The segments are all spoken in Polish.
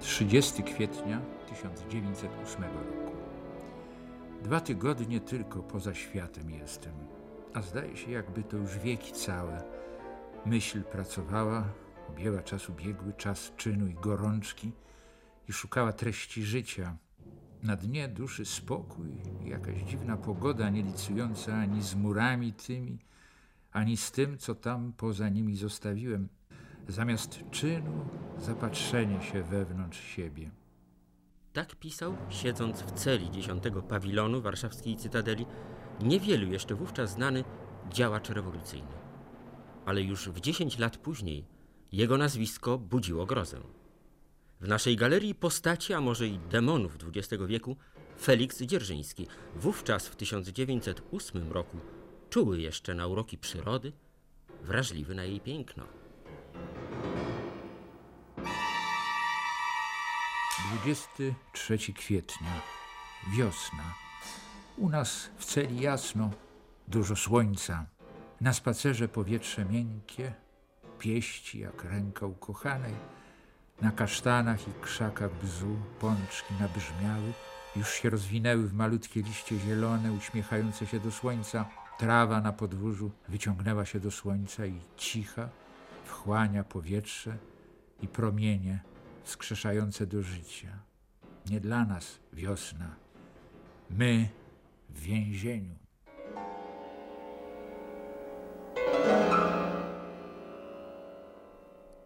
30 kwietnia 1908 roku. Dwa tygodnie tylko poza światem jestem, a zdaje się, jakby to już wieki całe. Myśl pracowała, objęła czas ubiegły, czas czynu i gorączki i szukała treści życia. Na dnie duszy spokój jakaś dziwna pogoda, nie licująca ani z murami tymi, ani z tym, co tam poza nimi zostawiłem. Zamiast czynu, zapatrzenie się wewnątrz siebie. Tak pisał, siedząc w celi dziesiątego pawilonu warszawskiej Cytadeli, niewielu jeszcze wówczas znany działacz rewolucyjny. Ale już w dziesięć lat później jego nazwisko budziło grozę. W naszej galerii postaci, a może i demonów XX wieku, Felix Dzierżyński, wówczas w 1908 roku czuły jeszcze na uroki przyrody, wrażliwy na jej piękno. 23 kwietnia, wiosna. U nas w celi jasno, dużo słońca. Na spacerze powietrze miękkie, pieści jak ręka ukochanej. Na kasztanach i krzakach bzu pączki nabrzmiały, już się rozwinęły w malutkie liście zielone, uśmiechające się do słońca. Trawa na podwórzu wyciągnęła się do słońca i cicha wchłania powietrze i promienie wskrzeszające do życia. Nie dla nas wiosna, my w więzieniu.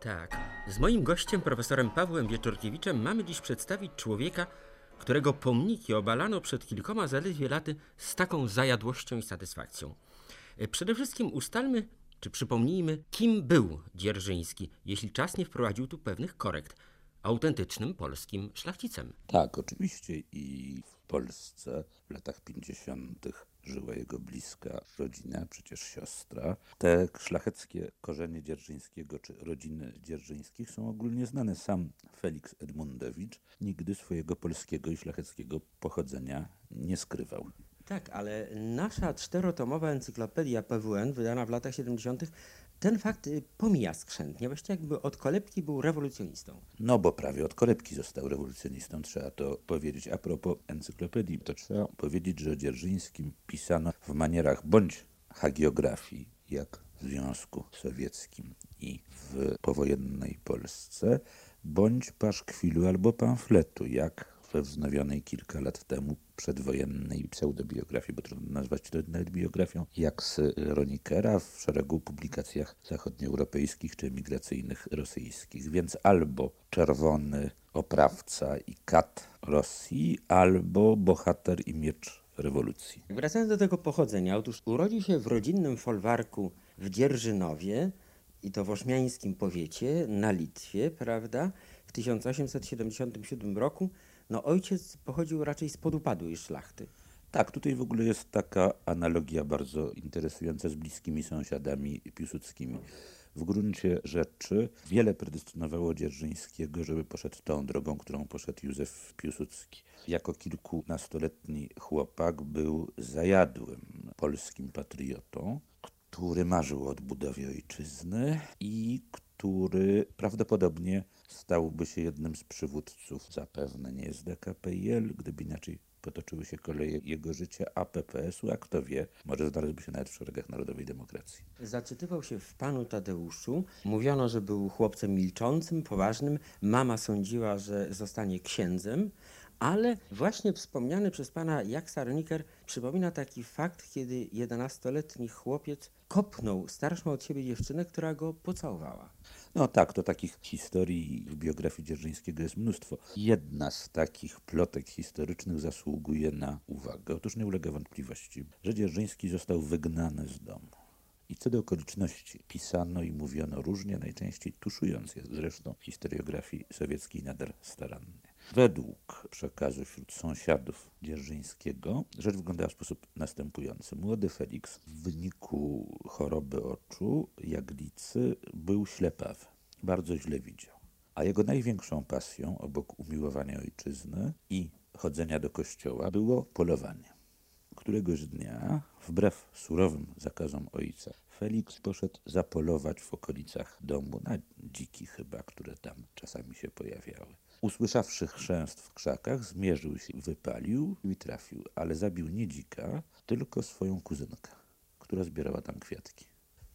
Tak, z moim gościem, profesorem Pawłem Wieczorkiewiczem, mamy dziś przedstawić człowieka, którego pomniki obalano przed kilkoma zaledwie laty z taką zajadłością i satysfakcją. E, Przede wszystkim ustalmy, czy przypomnijmy, kim był Dzierżyński, jeśli czas nie wprowadził tu pewnych korekt. Autentycznym polskim szlachcicem. Tak, oczywiście i w Polsce w latach 50. żyła jego bliska rodzina, przecież siostra. Te szlacheckie korzenie Dzierżyńskiego czy rodziny Dzierżyńskich są ogólnie znane. Sam Felix Edmundowicz nigdy swojego polskiego i szlacheckiego pochodzenia nie skrywał. Tak, ale nasza czterotomowa encyklopedia PWN, wydana w latach 70., ten fakt y, pomija skrzętnie. Właściwie jakby od kolebki był rewolucjonistą. No bo prawie od kolebki został rewolucjonistą, trzeba to powiedzieć. A propos encyklopedii, to trzeba powiedzieć, że o Dzierżyńskim pisano w manierach bądź hagiografii, jak w Związku Sowieckim i w powojennej Polsce, bądź paszkwilu albo pamfletu, jak we wznowionej kilka lat temu przedwojennej pseudobiografii, bo trudno nazwać to nawet biografią, jak z Ronikera w szeregu publikacjach zachodnioeuropejskich czy emigracyjnych rosyjskich. Więc albo czerwony oprawca i kat Rosji, albo bohater i miecz rewolucji. Wracając do tego pochodzenia, otóż urodził się w rodzinnym folwarku w Dzierżynowie, i to w ośmiańskim powiecie, na Litwie, prawda, w 1877 roku. No ojciec pochodził raczej z podupadłej szlachty. Tak, tutaj w ogóle jest taka analogia bardzo interesująca z bliskimi sąsiadami piłsudskimi. W gruncie rzeczy wiele predestynowało Dzierżyńskiego, żeby poszedł tą drogą, którą poszedł Józef Piłsudski. Jako kilkunastoletni chłopak był zajadłym polskim patriotą, który marzył o odbudowie ojczyzny i który prawdopodobnie stałby się jednym z przywódców zapewne nie z DKPIL, gdyby inaczej potoczyły się koleje jego życia, a PPS-u, a kto wie, może znalazłby się nawet w szeregach Narodowej Demokracji. Zaczytywał się w panu Tadeuszu. Mówiono, że był chłopcem milczącym, poważnym. Mama sądziła, że zostanie księdzem. Ale właśnie wspomniany przez pana Jaksa Roniker przypomina taki fakt, kiedy 11-letni chłopiec kopnął starszą od siebie dziewczynę, która go pocałowała. No tak, to takich historii w biografii Dzierżyńskiego jest mnóstwo. Jedna z takich plotek historycznych zasługuje na uwagę. Otóż nie ulega wątpliwości, że Dzierżyński został wygnany z domu. I co do okoliczności pisano i mówiono różnie, najczęściej tuszując je zresztą historiografii sowieckiej nader starannie. Według przekazu wśród sąsiadów Dzierżyńskiego rzecz wyglądała w sposób następujący. Młody Felix w wyniku choroby oczu, jaglicy, był ślepawy. Bardzo źle widział. A jego największą pasją, obok umiłowania ojczyzny i chodzenia do kościoła, było polowanie. Któregoś dnia, wbrew surowym zakazom ojca, Felix poszedł zapolować w okolicach domu, na dziki chyba, które tam czasami się pojawiały. Usłyszawszy chrzęst w krzakach, zmierzył się, wypalił i trafił, ale zabił nie dzika, tylko swoją kuzynkę, która zbierała tam kwiatki.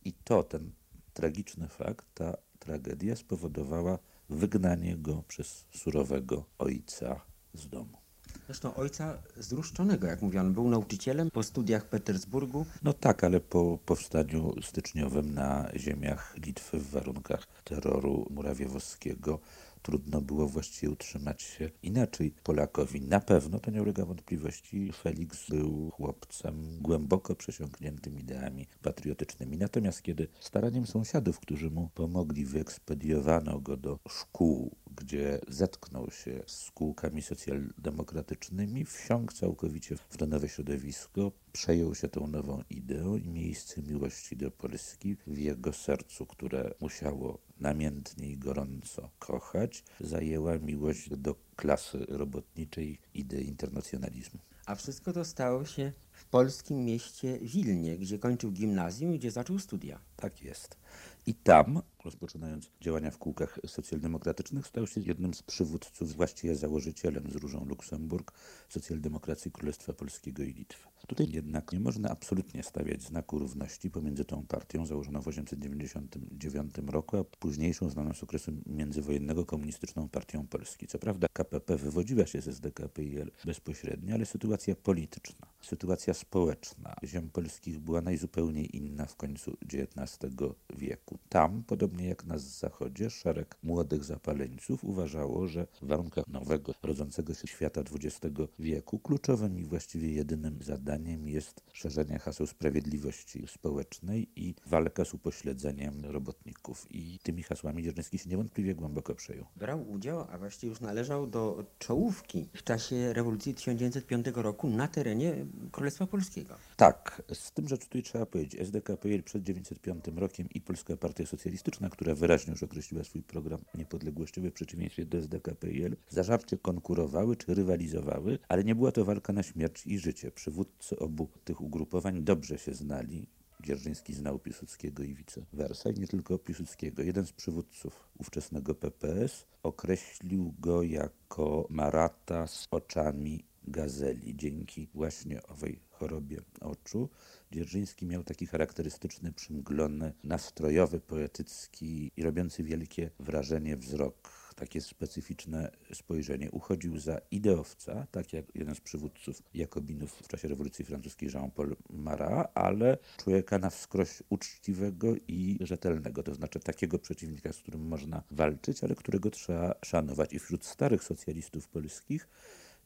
I to, ten tragiczny fakt, ta tragedia spowodowała wygnanie go przez surowego ojca z domu. Zresztą ojca zruszczonego, jak mówiono, był nauczycielem po studiach w Petersburgu. No tak, ale po powstaniu styczniowym na ziemiach Litwy w warunkach terroru Murawiewowskiego trudno było właściwie utrzymać się inaczej Polakowi. Na pewno, to nie ulega wątpliwości, Felix był chłopcem głęboko przesiąkniętym ideami patriotycznymi. Natomiast kiedy staraniem sąsiadów, którzy mu pomogli, wyekspediowano go do szkół, gdzie zetknął się z spółkami socjaldemokratycznymi, wsiąkł całkowicie w to nowe środowisko, przejął się tą nową ideą i miejsce miłości do Polski w jego sercu, które musiało namiętnie i gorąco kochać, zajęła miłość do klasy robotniczej idei internacjonalizmu. A wszystko to stało się w polskim mieście Wilnie, gdzie kończył gimnazjum i gdzie zaczął studia. Tak jest. I tam, rozpoczynając działania w kółkach socjaldemokratycznych, stał się jednym z przywódców, właściwie założycielem z Różą Luksemburg, socjaldemokracji Królestwa Polskiego i Litwy. Tutaj jednak nie można absolutnie stawiać znaku równości pomiędzy tą partią założoną w 1899 roku, a późniejszą znaną z okresu międzywojennego komunistyczną partią Polski. Co prawda KPP wywodziła się z SDKPIL bezpośrednio, ale sytuacja polityczna, sytuacja społeczna ziem polskich była najzupełniej inna w końcu XIX wieku. Tam, podobnie jak na zachodzie, szereg młodych zapaleńców uważało, że w warunkach nowego, rodzącego się świata XX wieku kluczowym i właściwie jedynym zadaniem jest szerzenie haseł sprawiedliwości społecznej i walka z upośledzeniem robotników. I tymi hasłami Dzierżyński się niewątpliwie głęboko przejął. Brał udział, a właściwie już należał do czołówki w czasie rewolucji 1905 roku na terenie Królestwa Polskiego. Tak, z tym, że tutaj trzeba powiedzieć, SDKPL przed 1905 rokiem i Polska Partia Socjalistyczna, która wyraźnie już określiła swój program niepodległościowy w przeciwieństwie do SDKPL, zażarcie konkurowały czy rywalizowały, ale nie była to walka na śmierć i życie. Przywódcy obu tych ugrupowań dobrze się znali. Dzierżyński znał Piłsudskiego i vice versa, nie tylko Piłsudskiego. Jeden z przywódców ówczesnego PPS określił go jako Marata z oczami gazeli. Dzięki właśnie owej chorobie oczu Dzierżyński miał taki charakterystyczny, przymglony, nastrojowy, poetycki i robiący wielkie wrażenie wzrok takie specyficzne spojrzenie. Uchodził za ideowca, tak jak jeden z przywódców Jakobinów w czasie rewolucji francuskiej Jean-Paul Marat, ale człowieka na wskroś uczciwego i rzetelnego, to znaczy takiego przeciwnika, z którym można walczyć, ale którego trzeba szanować. I wśród starych socjalistów polskich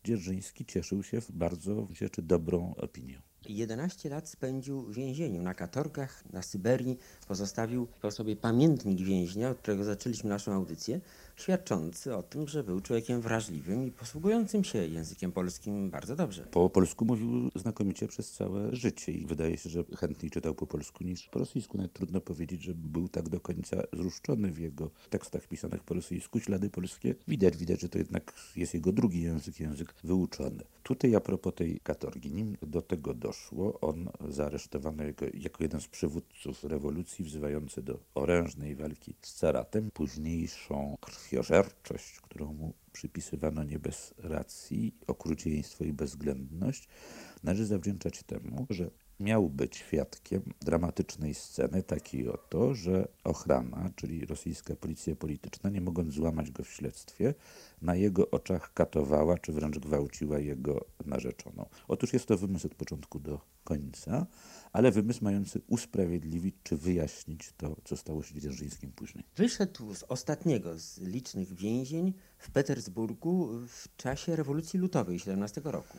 Dzierżyński cieszył się bardzo rzeczy dobrą opinią. 11 lat spędził w więzieniu na katorgach na Syberii. Pozostawił po sobie pamiętnik więźnia, od którego zaczęliśmy naszą audycję, świadczący o tym, że był człowiekiem wrażliwym i posługującym się językiem polskim bardzo dobrze. Po polsku mówił znakomicie przez całe życie i wydaje się, że chętniej czytał po polsku niż po rosyjsku. Nawet trudno powiedzieć, że był tak do końca zruszczony w jego tekstach pisanych po rosyjsku. Ślady polskie widać, widać, że to jednak jest jego drugi język, język wyuczony. Tutaj a propos tej katorgi, nim do tego doszło, on zaaresztowano jako, jako jeden z przywódców rewolucji wzywający do orężnej walki z caratem. Późniejszą krwiożerczość, którą mu przypisywano nie bez racji, okrucieństwo i bezwzględność, należy zawdzięczać temu, że miał być świadkiem dramatycznej sceny, takiej oto, że ochrana, czyli rosyjska policja polityczna, nie mogąc złamać go w śledztwie, na jego oczach katowała czy wręcz gwałciła jego narzeczoną. Otóż jest to wymysł od początku do końca, ale wymysł mający usprawiedliwić czy wyjaśnić to, co stało się Dzierżyńskim później. Wyszedł z ostatniego z licznych więzień w Petersburgu w czasie rewolucji lutowej 17 roku.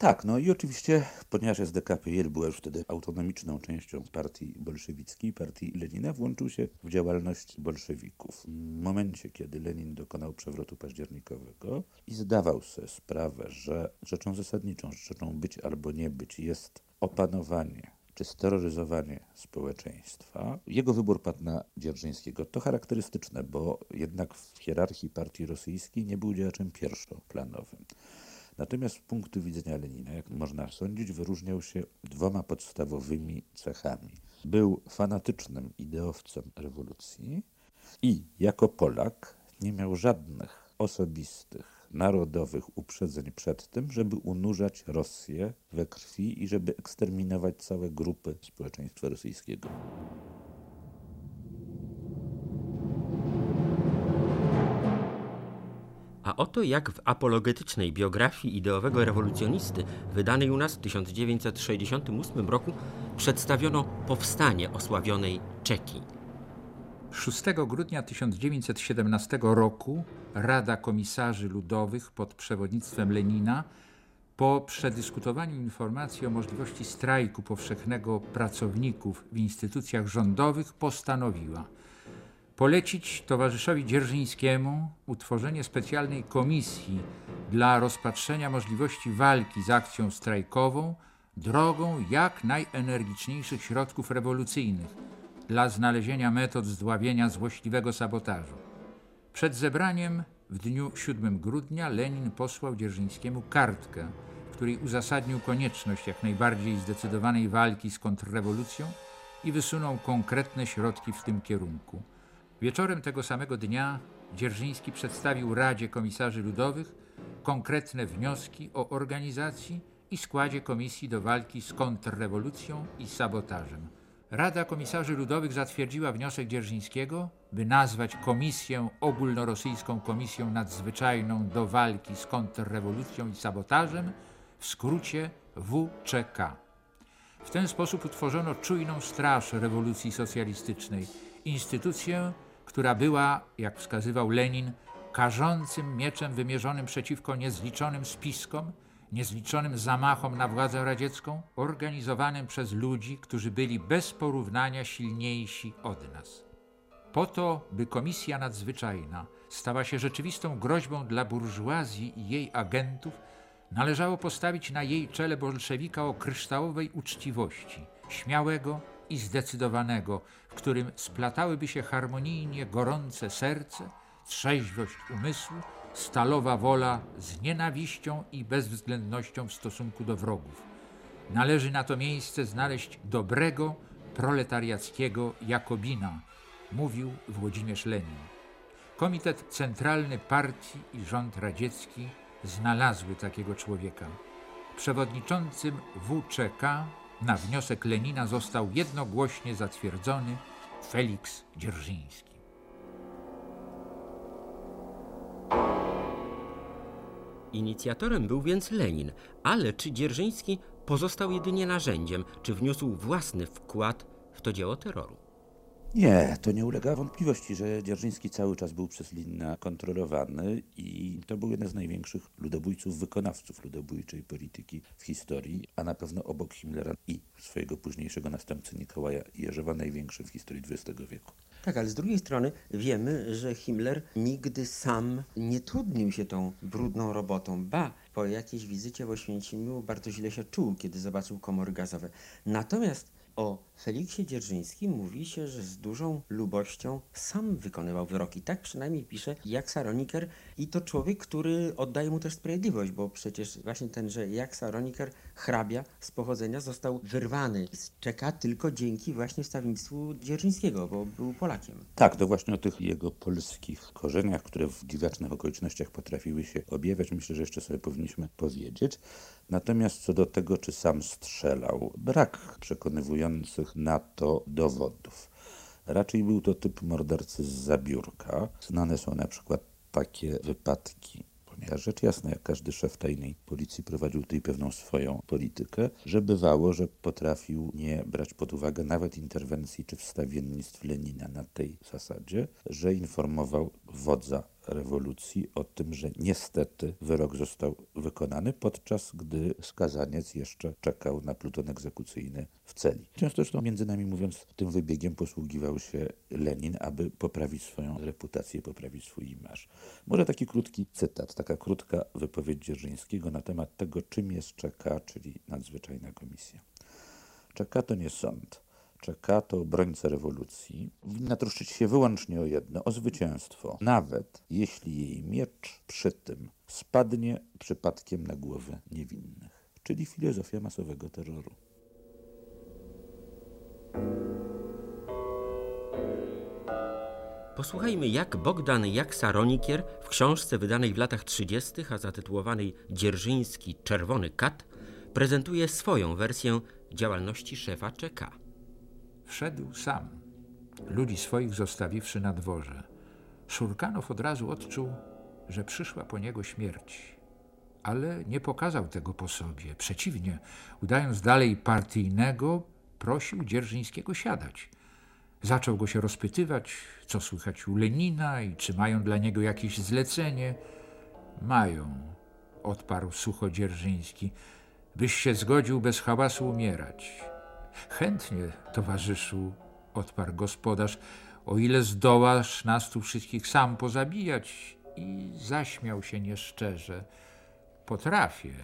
Tak, no i oczywiście, ponieważ SDKPR była już wtedy autonomiczną częścią partii bolszewickiej, partii Lenina, włączył się w działalność bolszewików. W momencie, kiedy Lenin dokonał przewrotu październikowego i zdawał sobie sprawę, że rzeczą zasadniczą, rzeczą być albo nie być jest opanowanie czy steroryzowanie społeczeństwa. Jego wybór padł na Dzierżyńskiego. To charakterystyczne, bo jednak w hierarchii partii rosyjskiej nie był działaczem pierwszoplanowym. Natomiast z punktu widzenia Lenina, jak można sądzić, wyróżniał się dwoma podstawowymi cechami. Był fanatycznym ideowcem rewolucji i jako Polak nie miał żadnych osobistych, narodowych uprzedzeń przed tym, żeby unurzać Rosję we krwi i żeby eksterminować całe grupy społeczeństwa rosyjskiego. A oto jak w apologetycznej biografii ideowego rewolucjonisty, wydanej u nas w 1968 roku, przedstawiono powstanie osławionej Czeki. 6 grudnia 1917 roku Rada Komisarzy Ludowych pod przewodnictwem Lenina po przedyskutowaniu informacji o możliwości strajku powszechnego pracowników w instytucjach rządowych postanowiła polecić towarzyszowi Dzierżyńskiemu utworzenie specjalnej komisji dla rozpatrzenia możliwości walki z akcją strajkową drogą jak najenergiczniejszych środków rewolucyjnych dla znalezienia metod zdławienia złośliwego sabotażu. Przed zebraniem w dniu 7 grudnia Lenin posłał Dzierżyńskiemu kartkę, w której uzasadnił konieczność jak najbardziej zdecydowanej walki z kontrrewolucją i wysunął konkretne środki w tym kierunku. Wieczorem tego samego dnia Dzierżyński przedstawił Radzie Komisarzy Ludowych konkretne wnioski o organizacji i składzie komisji do walki z kontrrewolucją i sabotażem. Rada Komisarzy Ludowych zatwierdziła wniosek Dzierżyńskiego, by nazwać Komisję Ogólnorosyjską Komisją Nadzwyczajną do walki z kontrrewolucją i sabotażem, w skrócie WCK. W ten sposób utworzono czujną straż rewolucji socjalistycznej, instytucję, która była, jak wskazywał Lenin, karzącym mieczem wymierzonym przeciwko niezliczonym spiskom, niezliczonym zamachom na władzę radziecką, organizowanym przez ludzi, którzy byli bez porównania silniejsi od nas. Po to, by Komisja Nadzwyczajna stała się rzeczywistą groźbą dla burżuazji i jej agentów, należało postawić na jej czele bolszewika o kryształowej uczciwości, śmiałego i zdecydowanego, w którym splatałyby się harmonijnie gorące serce, trzeźwość umysłu, stalowa wola z nienawiścią i bezwzględnością w stosunku do wrogów. Należy na to miejsce znaleźć dobrego, proletariackiego Jakobina, mówił Włodzimierz Lenin. Komitet Centralny Partii i rząd radziecki znalazły takiego człowieka. Przewodniczącym WCK na wniosek Lenina został jednogłośnie zatwierdzony Feliks Dzierżyński. Inicjatorem był więc Lenin, ale czy Dzierżyński pozostał jedynie narzędziem, czy wniósł własny wkład w to dzieło terroru? Nie, to nie ulega wątpliwości, że Dzierżyński cały czas był przez Lenina kontrolowany i to był jeden z największych ludobójców, wykonawców ludobójczej polityki w historii, a na pewno obok Himmlera i swojego późniejszego następcy Nikołaja Jerzewa największy w historii XX wieku. Tak, ale z drugiej strony wiemy, że Himmler nigdy sam nie trudnił się tą brudną robotą. Ba, po jakiejś wizycie w Oświęcimiu bardzo źle się czuł, kiedy zobaczył komory gazowe. Natomiast o Feliksie Dzierżyńskim mówi się, że z dużą lubością sam wykonywał wyroki. Tak przynajmniej pisze Jak Saroniker i to człowiek, który oddaje mu też sprawiedliwość, bo przecież właśnie tenże Jak Saroniker, hrabia z pochodzenia, został wyrwany z Czeka tylko dzięki właśnie wstawnictwu Dzierżyńskiego, bo był Polakiem. Tak, to właśnie o tych jego polskich korzeniach, które w dziwacznych okolicznościach potrafiły się objawiać, myślę, że jeszcze sobie powinniśmy powiedzieć. Natomiast co do tego, czy sam strzelał, brak przekonywujących na to dowodów. Raczej był to typ mordercy z zabiórka. Znane są na przykład takie wypadki ponieważ rzecz jasna, jak każdy szef tajnej policji prowadził tutaj pewną swoją politykę, że bywało, że potrafił nie brać pod uwagę nawet interwencji czy wstawiennictw Lenina na tej zasadzie, że informował wodza rewolucji o tym, że niestety wyrok został wykonany, podczas gdy skazaniec jeszcze czekał na pluton egzekucyjny w celi. Często zresztą, między nami mówiąc, tym wybiegiem posługiwał się Lenin, aby poprawić swoją reputację, poprawić swój imaż. Może taki krótki cytat, taka krótka wypowiedź Dzierżyńskiego na temat tego, czym jest czeka, czyli nadzwyczajna komisja. Czeka to nie sąd czeka, to obrońca rewolucji, winna troszczyć się wyłącznie o jedno, o zwycięstwo, nawet jeśli jej miecz przy tym spadnie przypadkiem na głowę niewinnych, czyli filozofia masowego terroru. Posłuchajmy, jak Bogdan Jaksa-Ronikier w książce wydanej w latach 30., a zatytułowanej Dzierżyński Czerwony Kat, prezentuje swoją wersję działalności szefa ČK. Wszedł sam, ludzi swoich zostawiwszy na dworze. Szurkanow od razu odczuł, że przyszła po niego śmierć. Ale nie pokazał tego po sobie. Przeciwnie, udając dalej partyjnego, prosił Dzierżyńskiego siadać. Zaczął go się rozpytywać, co słychać u Lenina i czy mają dla niego jakieś zlecenie. Mają, odparł sucho Dzierżyński, byś się zgodził bez hałasu umierać. Chętnie, towarzyszu, odparł gospodarz, o ile zdołasz nas tu wszystkich sam pozabijać. I zaśmiał się nieszczerze. Potrafię,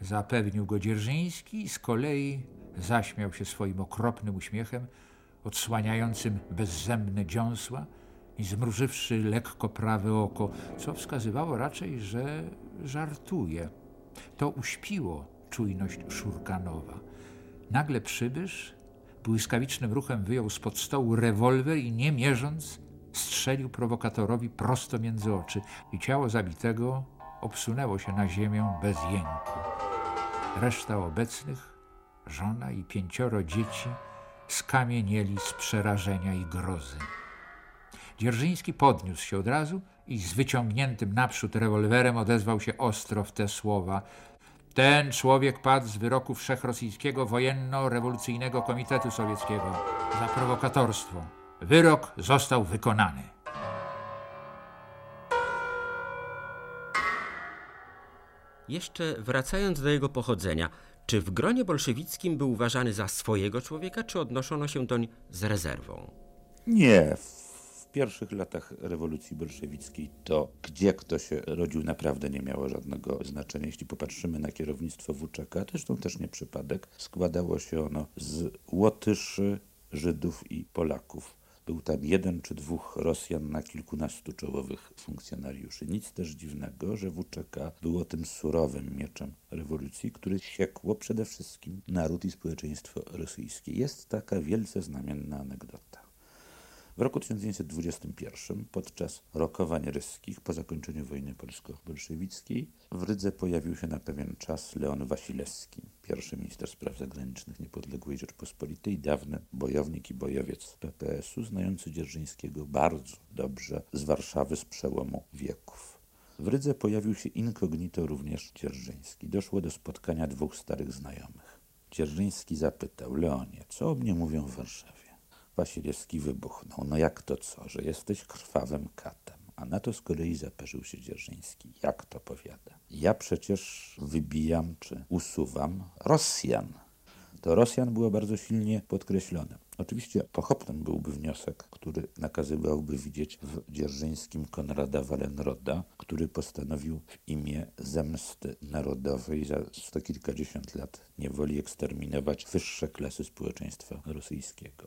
zapewnił go Dzierżyński i z kolei zaśmiał się swoim okropnym uśmiechem, odsłaniającym bezzemne dziąsła i zmrużywszy lekko prawe oko, co wskazywało raczej, że żartuje. To uśpiło czujność Szurkanowa. Nagle przybysz błyskawicznym ruchem wyjął spod stołu rewolwer i nie mierząc strzelił prowokatorowi prosto między oczy i ciało zabitego obsunęło się na ziemię bez jęku. Reszta obecnych, żona i pięcioro dzieci, skamienieli z przerażenia i grozy. Dzierżyński podniósł się od razu i z wyciągniętym naprzód rewolwerem odezwał się ostro w te słowa. Ten człowiek padł z wyroku Wszechrosyjskiego Wojenno-Rewolucyjnego Komitetu Sowieckiego za prowokatorstwo. Wyrok został wykonany. Jeszcze wracając do jego pochodzenia, czy w gronie bolszewickim był uważany za swojego człowieka, czy odnoszono się doń z rezerwą? Nie. Pierwszych latach rewolucji bolszewickiej to, gdzie kto się rodził, naprawdę nie miało żadnego znaczenia. Jeśli popatrzymy na kierownictwo WCK, zresztą też nie przypadek, składało się ono z Łotyszy, Żydów i Polaków. Był tam jeden czy dwóch Rosjan na kilkunastu czołowych funkcjonariuszy. Nic też dziwnego, że WCK było tym surowym mieczem rewolucji, który siekło przede wszystkim naród i społeczeństwo rosyjskie. Jest taka wielce znamienna anegdota. W roku 1921, podczas rokowań ryskich po zakończeniu wojny polsko-bolszewickiej, w Rydze pojawił się na pewien czas Leon Wasilewski, pierwszy minister spraw zagranicznych niepodległej Rzeczpospolitej, dawny bojownik i bojowiec PPS-u, znający Dzierżyńskiego bardzo dobrze z Warszawy z przełomu wieków. W Rydze pojawił się inkognito również Dzierżyński. Doszło do spotkania dwóch starych znajomych. Dzierżyński zapytał, Leonie, co o mnie mówią w Warszawie? Wasilewski wybuchnął. No jak to co, że jesteś krwawym katem? A na to z kolei zaperzył się Dzierżyński. Jak to powiada? Ja przecież wybijam czy usuwam Rosjan. To Rosjan było bardzo silnie podkreślone. Oczywiście pochopnym byłby wniosek, który nakazywałby widzieć w Dzierżyńskim Konrada Wallenroda, który postanowił w imię zemsty narodowej za sto kilkadziesiąt lat niewoli eksterminować wyższe klasy społeczeństwa rosyjskiego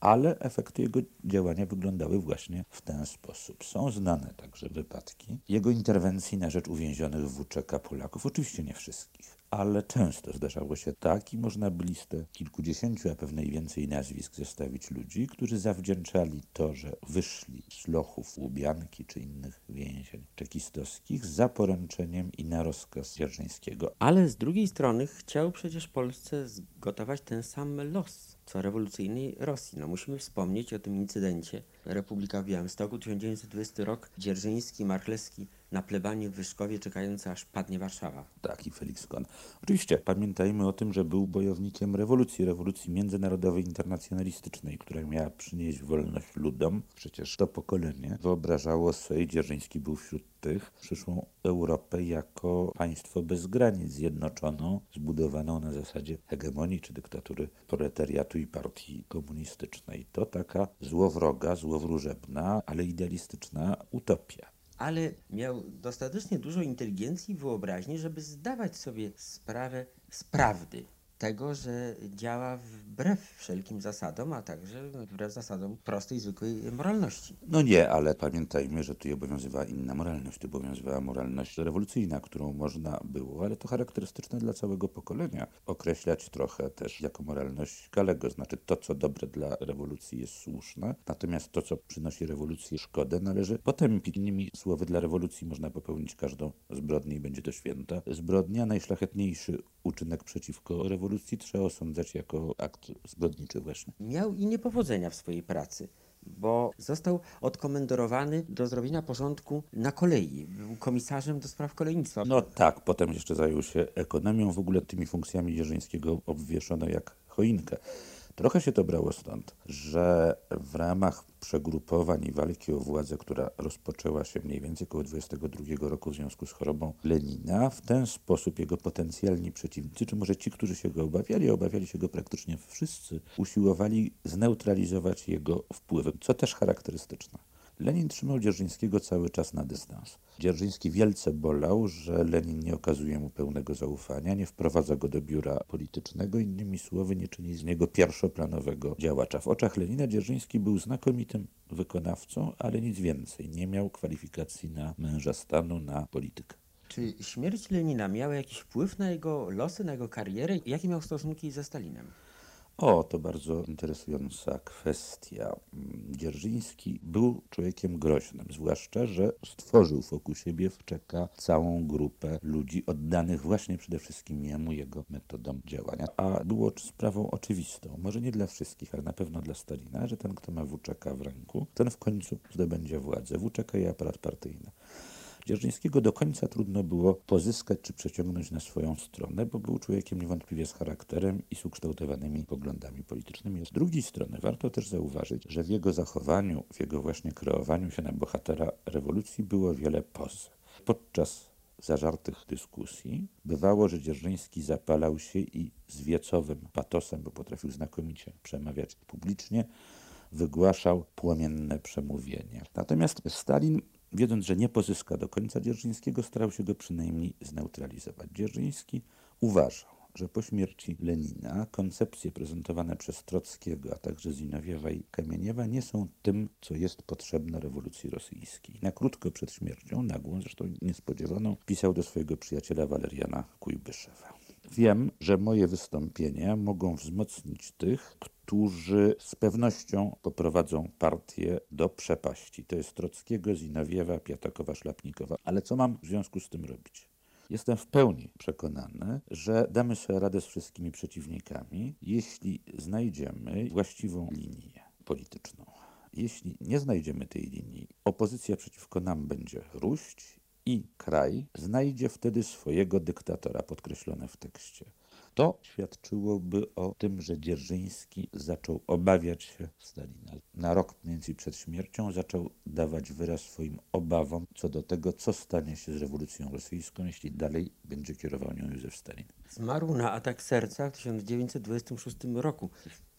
ale efekty jego działania wyglądały właśnie w ten sposób. Są znane także wypadki jego interwencji na rzecz uwięzionych w WCK Polaków, oczywiście nie wszystkich, ale często zdarzało się tak i można by listę kilkudziesięciu, a pewnie więcej nazwisk zestawić ludzi, którzy zawdzięczali to, że wyszli z lochów Łubianki czy innych więzień czekistowskich za poręczeniem i na rozkaz Dzierżyńskiego. Ale z drugiej strony chciał przecież Polsce zgotować ten sam los co rewolucyjnej Rosji. No musimy wspomnieć o tym incydencie. Republika Białymstoku, 1920 rok, Dzierżyński, Marchlewski na plebanie w Wyszkowie, czekający aż padnie Warszawa. Tak, i Felix Kohn. Oczywiście pamiętajmy o tym, że był bojownikiem rewolucji, rewolucji międzynarodowej, internacjonalistycznej, która miała przynieść wolność ludom. Przecież to pokolenie wyobrażało sobie, Dzierżyński był wśród tych, przyszłą Europę jako państwo bez granic, zjednoczoną, zbudowaną na zasadzie hegemonii czy dyktatury proletariatu i partii komunistycznej. To taka złowroga, złowróżebna, ale idealistyczna utopia ale miał dostatecznie dużo inteligencji i wyobraźni, żeby zdawać sobie sprawę z prawdy. Tego, że działa wbrew wszelkim zasadom, a także wbrew zasadom prostej, zwykłej moralności. No nie, ale pamiętajmy, że tu obowiązywała inna moralność. Tu obowiązywała moralność rewolucyjna, którą można było, ale to charakterystyczne dla całego pokolenia, określać trochę też jako moralność Galego. Znaczy to, co dobre dla rewolucji jest słuszne, natomiast to, co przynosi rewolucji szkodę, należy potępić. Innymi słowy, dla rewolucji można popełnić każdą zbrodnię i będzie to święta. Zbrodnia, najszlachetniejszy uczynek przeciwko rewolucji trzeba osądzać jako akt zbrodniczy właśnie. Miał i niepowodzenia w swojej pracy bo został odkomendorowany do zrobienia porządku na kolei. Był komisarzem do spraw kolejnictwa. No tak, potem jeszcze zajął się ekonomią. W ogóle tymi funkcjami Jerzyńskiego obwieszono jak choinkę. Trochę się to brało stąd, że w ramach przegrupowań i walki o władzę, która rozpoczęła się mniej więcej około 22 roku w związku z chorobą Lenina, w ten sposób jego potencjalni przeciwnicy, czy może ci, którzy się go obawiali, obawiali się go praktycznie wszyscy, usiłowali zneutralizować jego wpływy, co też charakterystyczne. Lenin trzymał Dzierżyńskiego cały czas na dystans. Dzierżyński wielce bolał, że Lenin nie okazuje mu pełnego zaufania, nie wprowadza go do biura politycznego, innymi słowy nie czyni z niego pierwszoplanowego działacza. W oczach Lenina Dzierżyński był znakomitym wykonawcą, ale nic więcej. Nie miał kwalifikacji na męża stanu, na politykę. Czy śmierć Lenina miała jakiś wpływ na jego losy, na jego karierę? Jakie miał stosunki ze Stalinem? O, to bardzo interesująca kwestia. Dzierżyński był człowiekiem groźnym, zwłaszcza, że stworzył wokół siebie w Czeka całą grupę ludzi oddanych właśnie przede wszystkim jemu, jego metodom działania. A było sprawą oczywistą, może nie dla wszystkich, ale na pewno dla Stalina, że ten, kto ma WCK w ręku, ten w końcu zdobędzie władzę. WCK i aparat partyjny. Dzierżyńskiego do końca trudno było pozyskać czy przeciągnąć na swoją stronę, bo był człowiekiem niewątpliwie z charakterem i z ukształtowanymi poglądami politycznymi. Z drugiej strony warto też zauważyć, że w jego zachowaniu, w jego właśnie kreowaniu się na bohatera rewolucji było wiele poz. Podczas zażartych dyskusji bywało, że Dzierżyński zapalał się i z wiecowym patosem, bo potrafił znakomicie przemawiać publicznie, wygłaszał płomienne przemówienia. Natomiast Stalin wiedząc, że nie pozyska do końca Dzierżyńskiego, starał się go przynajmniej zneutralizować. Dzierżyński uważał, że po śmierci Lenina koncepcje prezentowane przez Trockiego, a także Zinowiewa i Kamieniewa nie są tym, co jest potrzebne rewolucji rosyjskiej. Na krótko przed śmiercią, nagłą, zresztą niespodziewaną, pisał do swojego przyjaciela Waleriana Kujbyszewa. Wiem, że moje wystąpienia mogą wzmocnić tych, którzy z pewnością poprowadzą partię do przepaści. To jest Trockiego, Zinowiewa, Piatakowa, Szlapnikowa. Ale co mam w związku z tym robić? Jestem w pełni przekonany, że damy sobie radę z wszystkimi przeciwnikami, jeśli znajdziemy właściwą linię polityczną. Jeśli nie znajdziemy tej linii, opozycja przeciwko nam będzie róść i kraj znajdzie wtedy swojego dyktatora, podkreślone w tekście. To świadczyłoby o tym, że Dzierżyński zaczął obawiać się Stalina. Na rok mniej więcej przed śmiercią zaczął dawać wyraz swoim obawom co do tego, co stanie się z rewolucją rosyjską, jeśli dalej będzie kierował nią Józef Stalin. Zmarł na atak serca w 1926 roku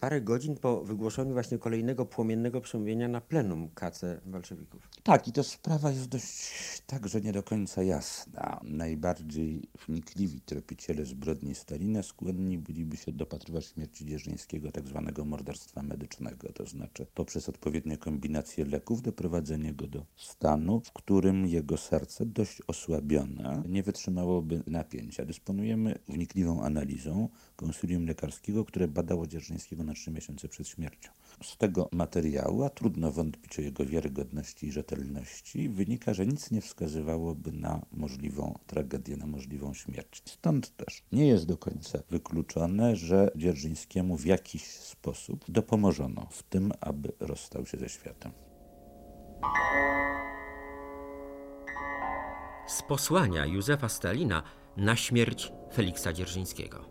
parę godzin po wygłoszeniu właśnie kolejnego płomiennego przemówienia na plenum KC bolszewików. Tak, i to sprawa jest dość także nie do końca jasna. Najbardziej wnikliwi tropiciele zbrodni Stalina skłonni byliby się dopatrywać śmierci Dzierżyńskiego tak zwanego morderstwa medycznego, to znaczy poprzez odpowiednie kombinacje leków doprowadzenie go do stanu, w którym jego serce dość osłabione nie wytrzymałoby napięcia. Dysponujemy wnikliwą analizą konsylium lekarskiego, które badało Dzierżyńskiego na trzy miesiące przed śmiercią. Z tego materiału, a trudno wątpić o jego wiarygodności i rzetelności, wynika, że nic nie wskazywałoby na możliwą tragedię, na możliwą śmierć. Stąd też nie jest do końca wykluczone, że Dzierżyńskiemu w jakiś sposób dopomożono w tym, aby rozstał się ze światem. Z posłania Józefa Stalina na śmierć Feliksa Dzierżyńskiego.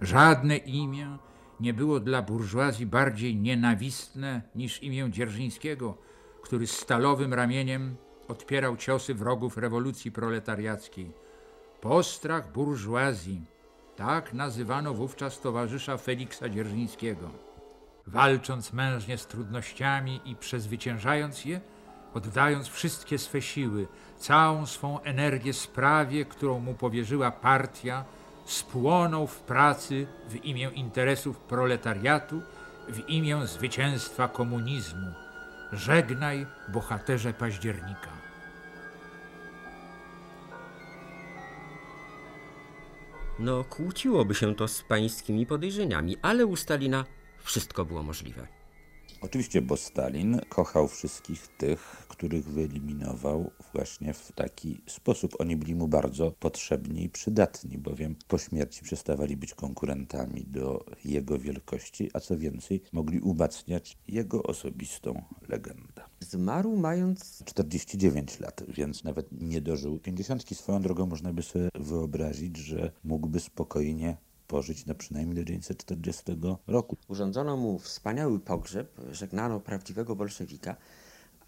Żadne imię nie było dla burżuazji bardziej nienawistne niż imię Dzierżyńskiego, który stalowym ramieniem odpierał ciosy wrogów rewolucji proletariackiej. Postrach burżuazji, tak nazywano wówczas towarzysza Feliksa Dzierżyńskiego. Walcząc mężnie z trudnościami i przezwyciężając je, oddając wszystkie swe siły, całą swą energię sprawie, którą mu powierzyła partia, spłonął w pracy w imię interesów proletariatu, w imię zwycięstwa komunizmu. Żegnaj, bohaterze października. No, kłóciłoby się to z pańskimi podejrzeniami, ale u Stalina wszystko było możliwe. Oczywiście, bo Stalin kochał wszystkich tych, których wyeliminował właśnie w taki sposób. Oni byli mu bardzo potrzebni i przydatni, bowiem po śmierci przestawali być konkurentami do jego wielkości, a co więcej, mogli umacniać jego osobistą legendę. Zmarł mając 49 lat, więc nawet nie dożył 50. Swoją drogą można by sobie wyobrazić, że mógłby spokojnie pożyć na przynajmniej do 1940 roku. Urządzono mu wspaniały pogrzeb, żegnano prawdziwego bolszewika,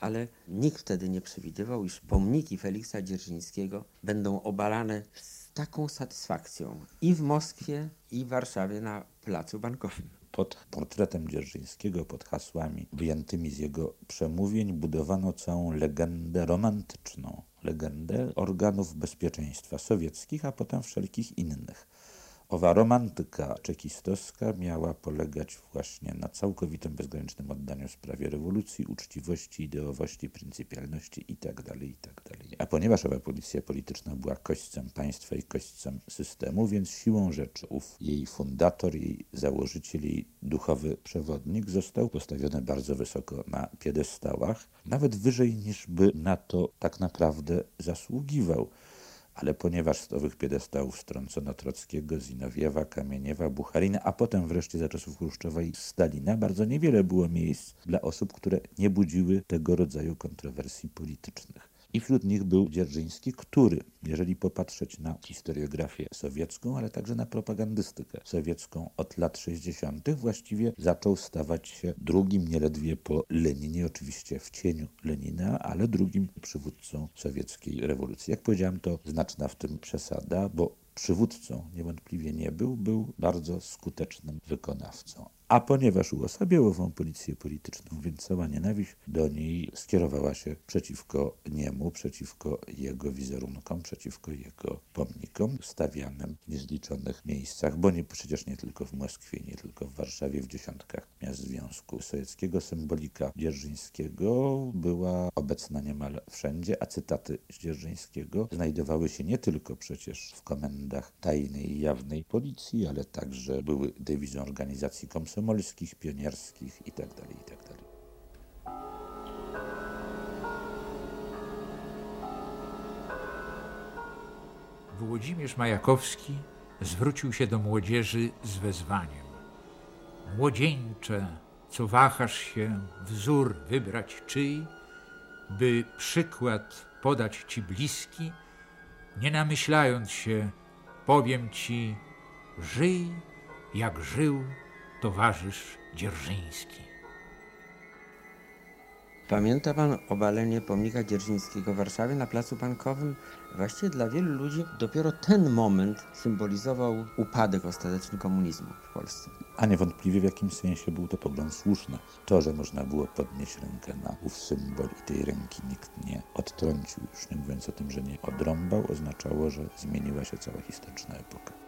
ale nikt wtedy nie przewidywał, iż pomniki Feliksa Dzierżyńskiego będą obalane z taką satysfakcją i w Moskwie, i w Warszawie na Placu Bankowym. Pod portretem Dzierżyńskiego, pod hasłami wyjętymi z jego przemówień, budowano całą legendę romantyczną. Legendę organów bezpieczeństwa sowieckich, a potem wszelkich innych. Owa romantyka czekistowska miała polegać właśnie na całkowitym, bezgranicznym oddaniu sprawie rewolucji, uczciwości, ideowości, pryncypialności itd., itd. A ponieważ owa policja polityczna była kośćcem państwa i kośćcem systemu, więc siłą rzeczy ów jej fundator, jej założyciel, jej duchowy przewodnik został postawiony bardzo wysoko na piedestałach, nawet wyżej niż by na to tak naprawdę zasługiwał ale ponieważ z owych piedestałów strącono Trockiego, Zinowiewa, Kamieniewa, Bucharina, a potem wreszcie za czasów Chruszczowa i Stalina, bardzo niewiele było miejsc dla osób, które nie budziły tego rodzaju kontrowersji politycznych. I wśród nich był Dzierżyński, który, jeżeli popatrzeć na historiografię sowiecką, ale także na propagandystykę sowiecką od lat 60., właściwie zaczął stawać się drugim, nieledwie po Leninie, oczywiście w cieniu Lenina, ale drugim przywódcą sowieckiej rewolucji. Jak powiedziałem, to znaczna w tym przesada, bo przywódcą niewątpliwie nie był, był bardzo skutecznym wykonawcą. A ponieważ uosabiał ową policję polityczną, więc cała nienawiść do niej skierowała się przeciwko niemu, przeciwko jego wizerunkom, przeciwko jego pomnikom stawianym w niezliczonych miejscach, bo nie, przecież nie tylko w Moskwie, nie tylko w Warszawie, w dziesiątkach miast Związku Sowieckiego. Symbolika Dzierżyńskiego była obecna niemal wszędzie, a cytaty Dzierżyńskiego znajdowały się nie tylko przecież w komendach tajnej i jawnej policji, ale także były dywizją organizacji komsomolskich, komsomolskich, pionierskich itd. itd. Włodzimierz Majakowski zwrócił się do młodzieży z wezwaniem. Młodzieńcze, co wahasz się wzór wybrać czyj, by przykład podać ci bliski, nie namyślając się, powiem ci, żyj jak żył towarzysz Dzierżyński. Pamięta pan obalenie pomnika Dzierżyńskiego w Warszawie na Placu Bankowym? Właściwie dla wielu ludzi dopiero ten moment symbolizował upadek ostateczny komunizmu w Polsce. A niewątpliwie w jakimś sensie był to pogląd słuszny. To, że można było podnieść rękę na ów symbol i tej ręki nikt nie odtrącił, już nie mówiąc o tym, że nie odrąbał, oznaczało, że zmieniła się cała historyczna epoka.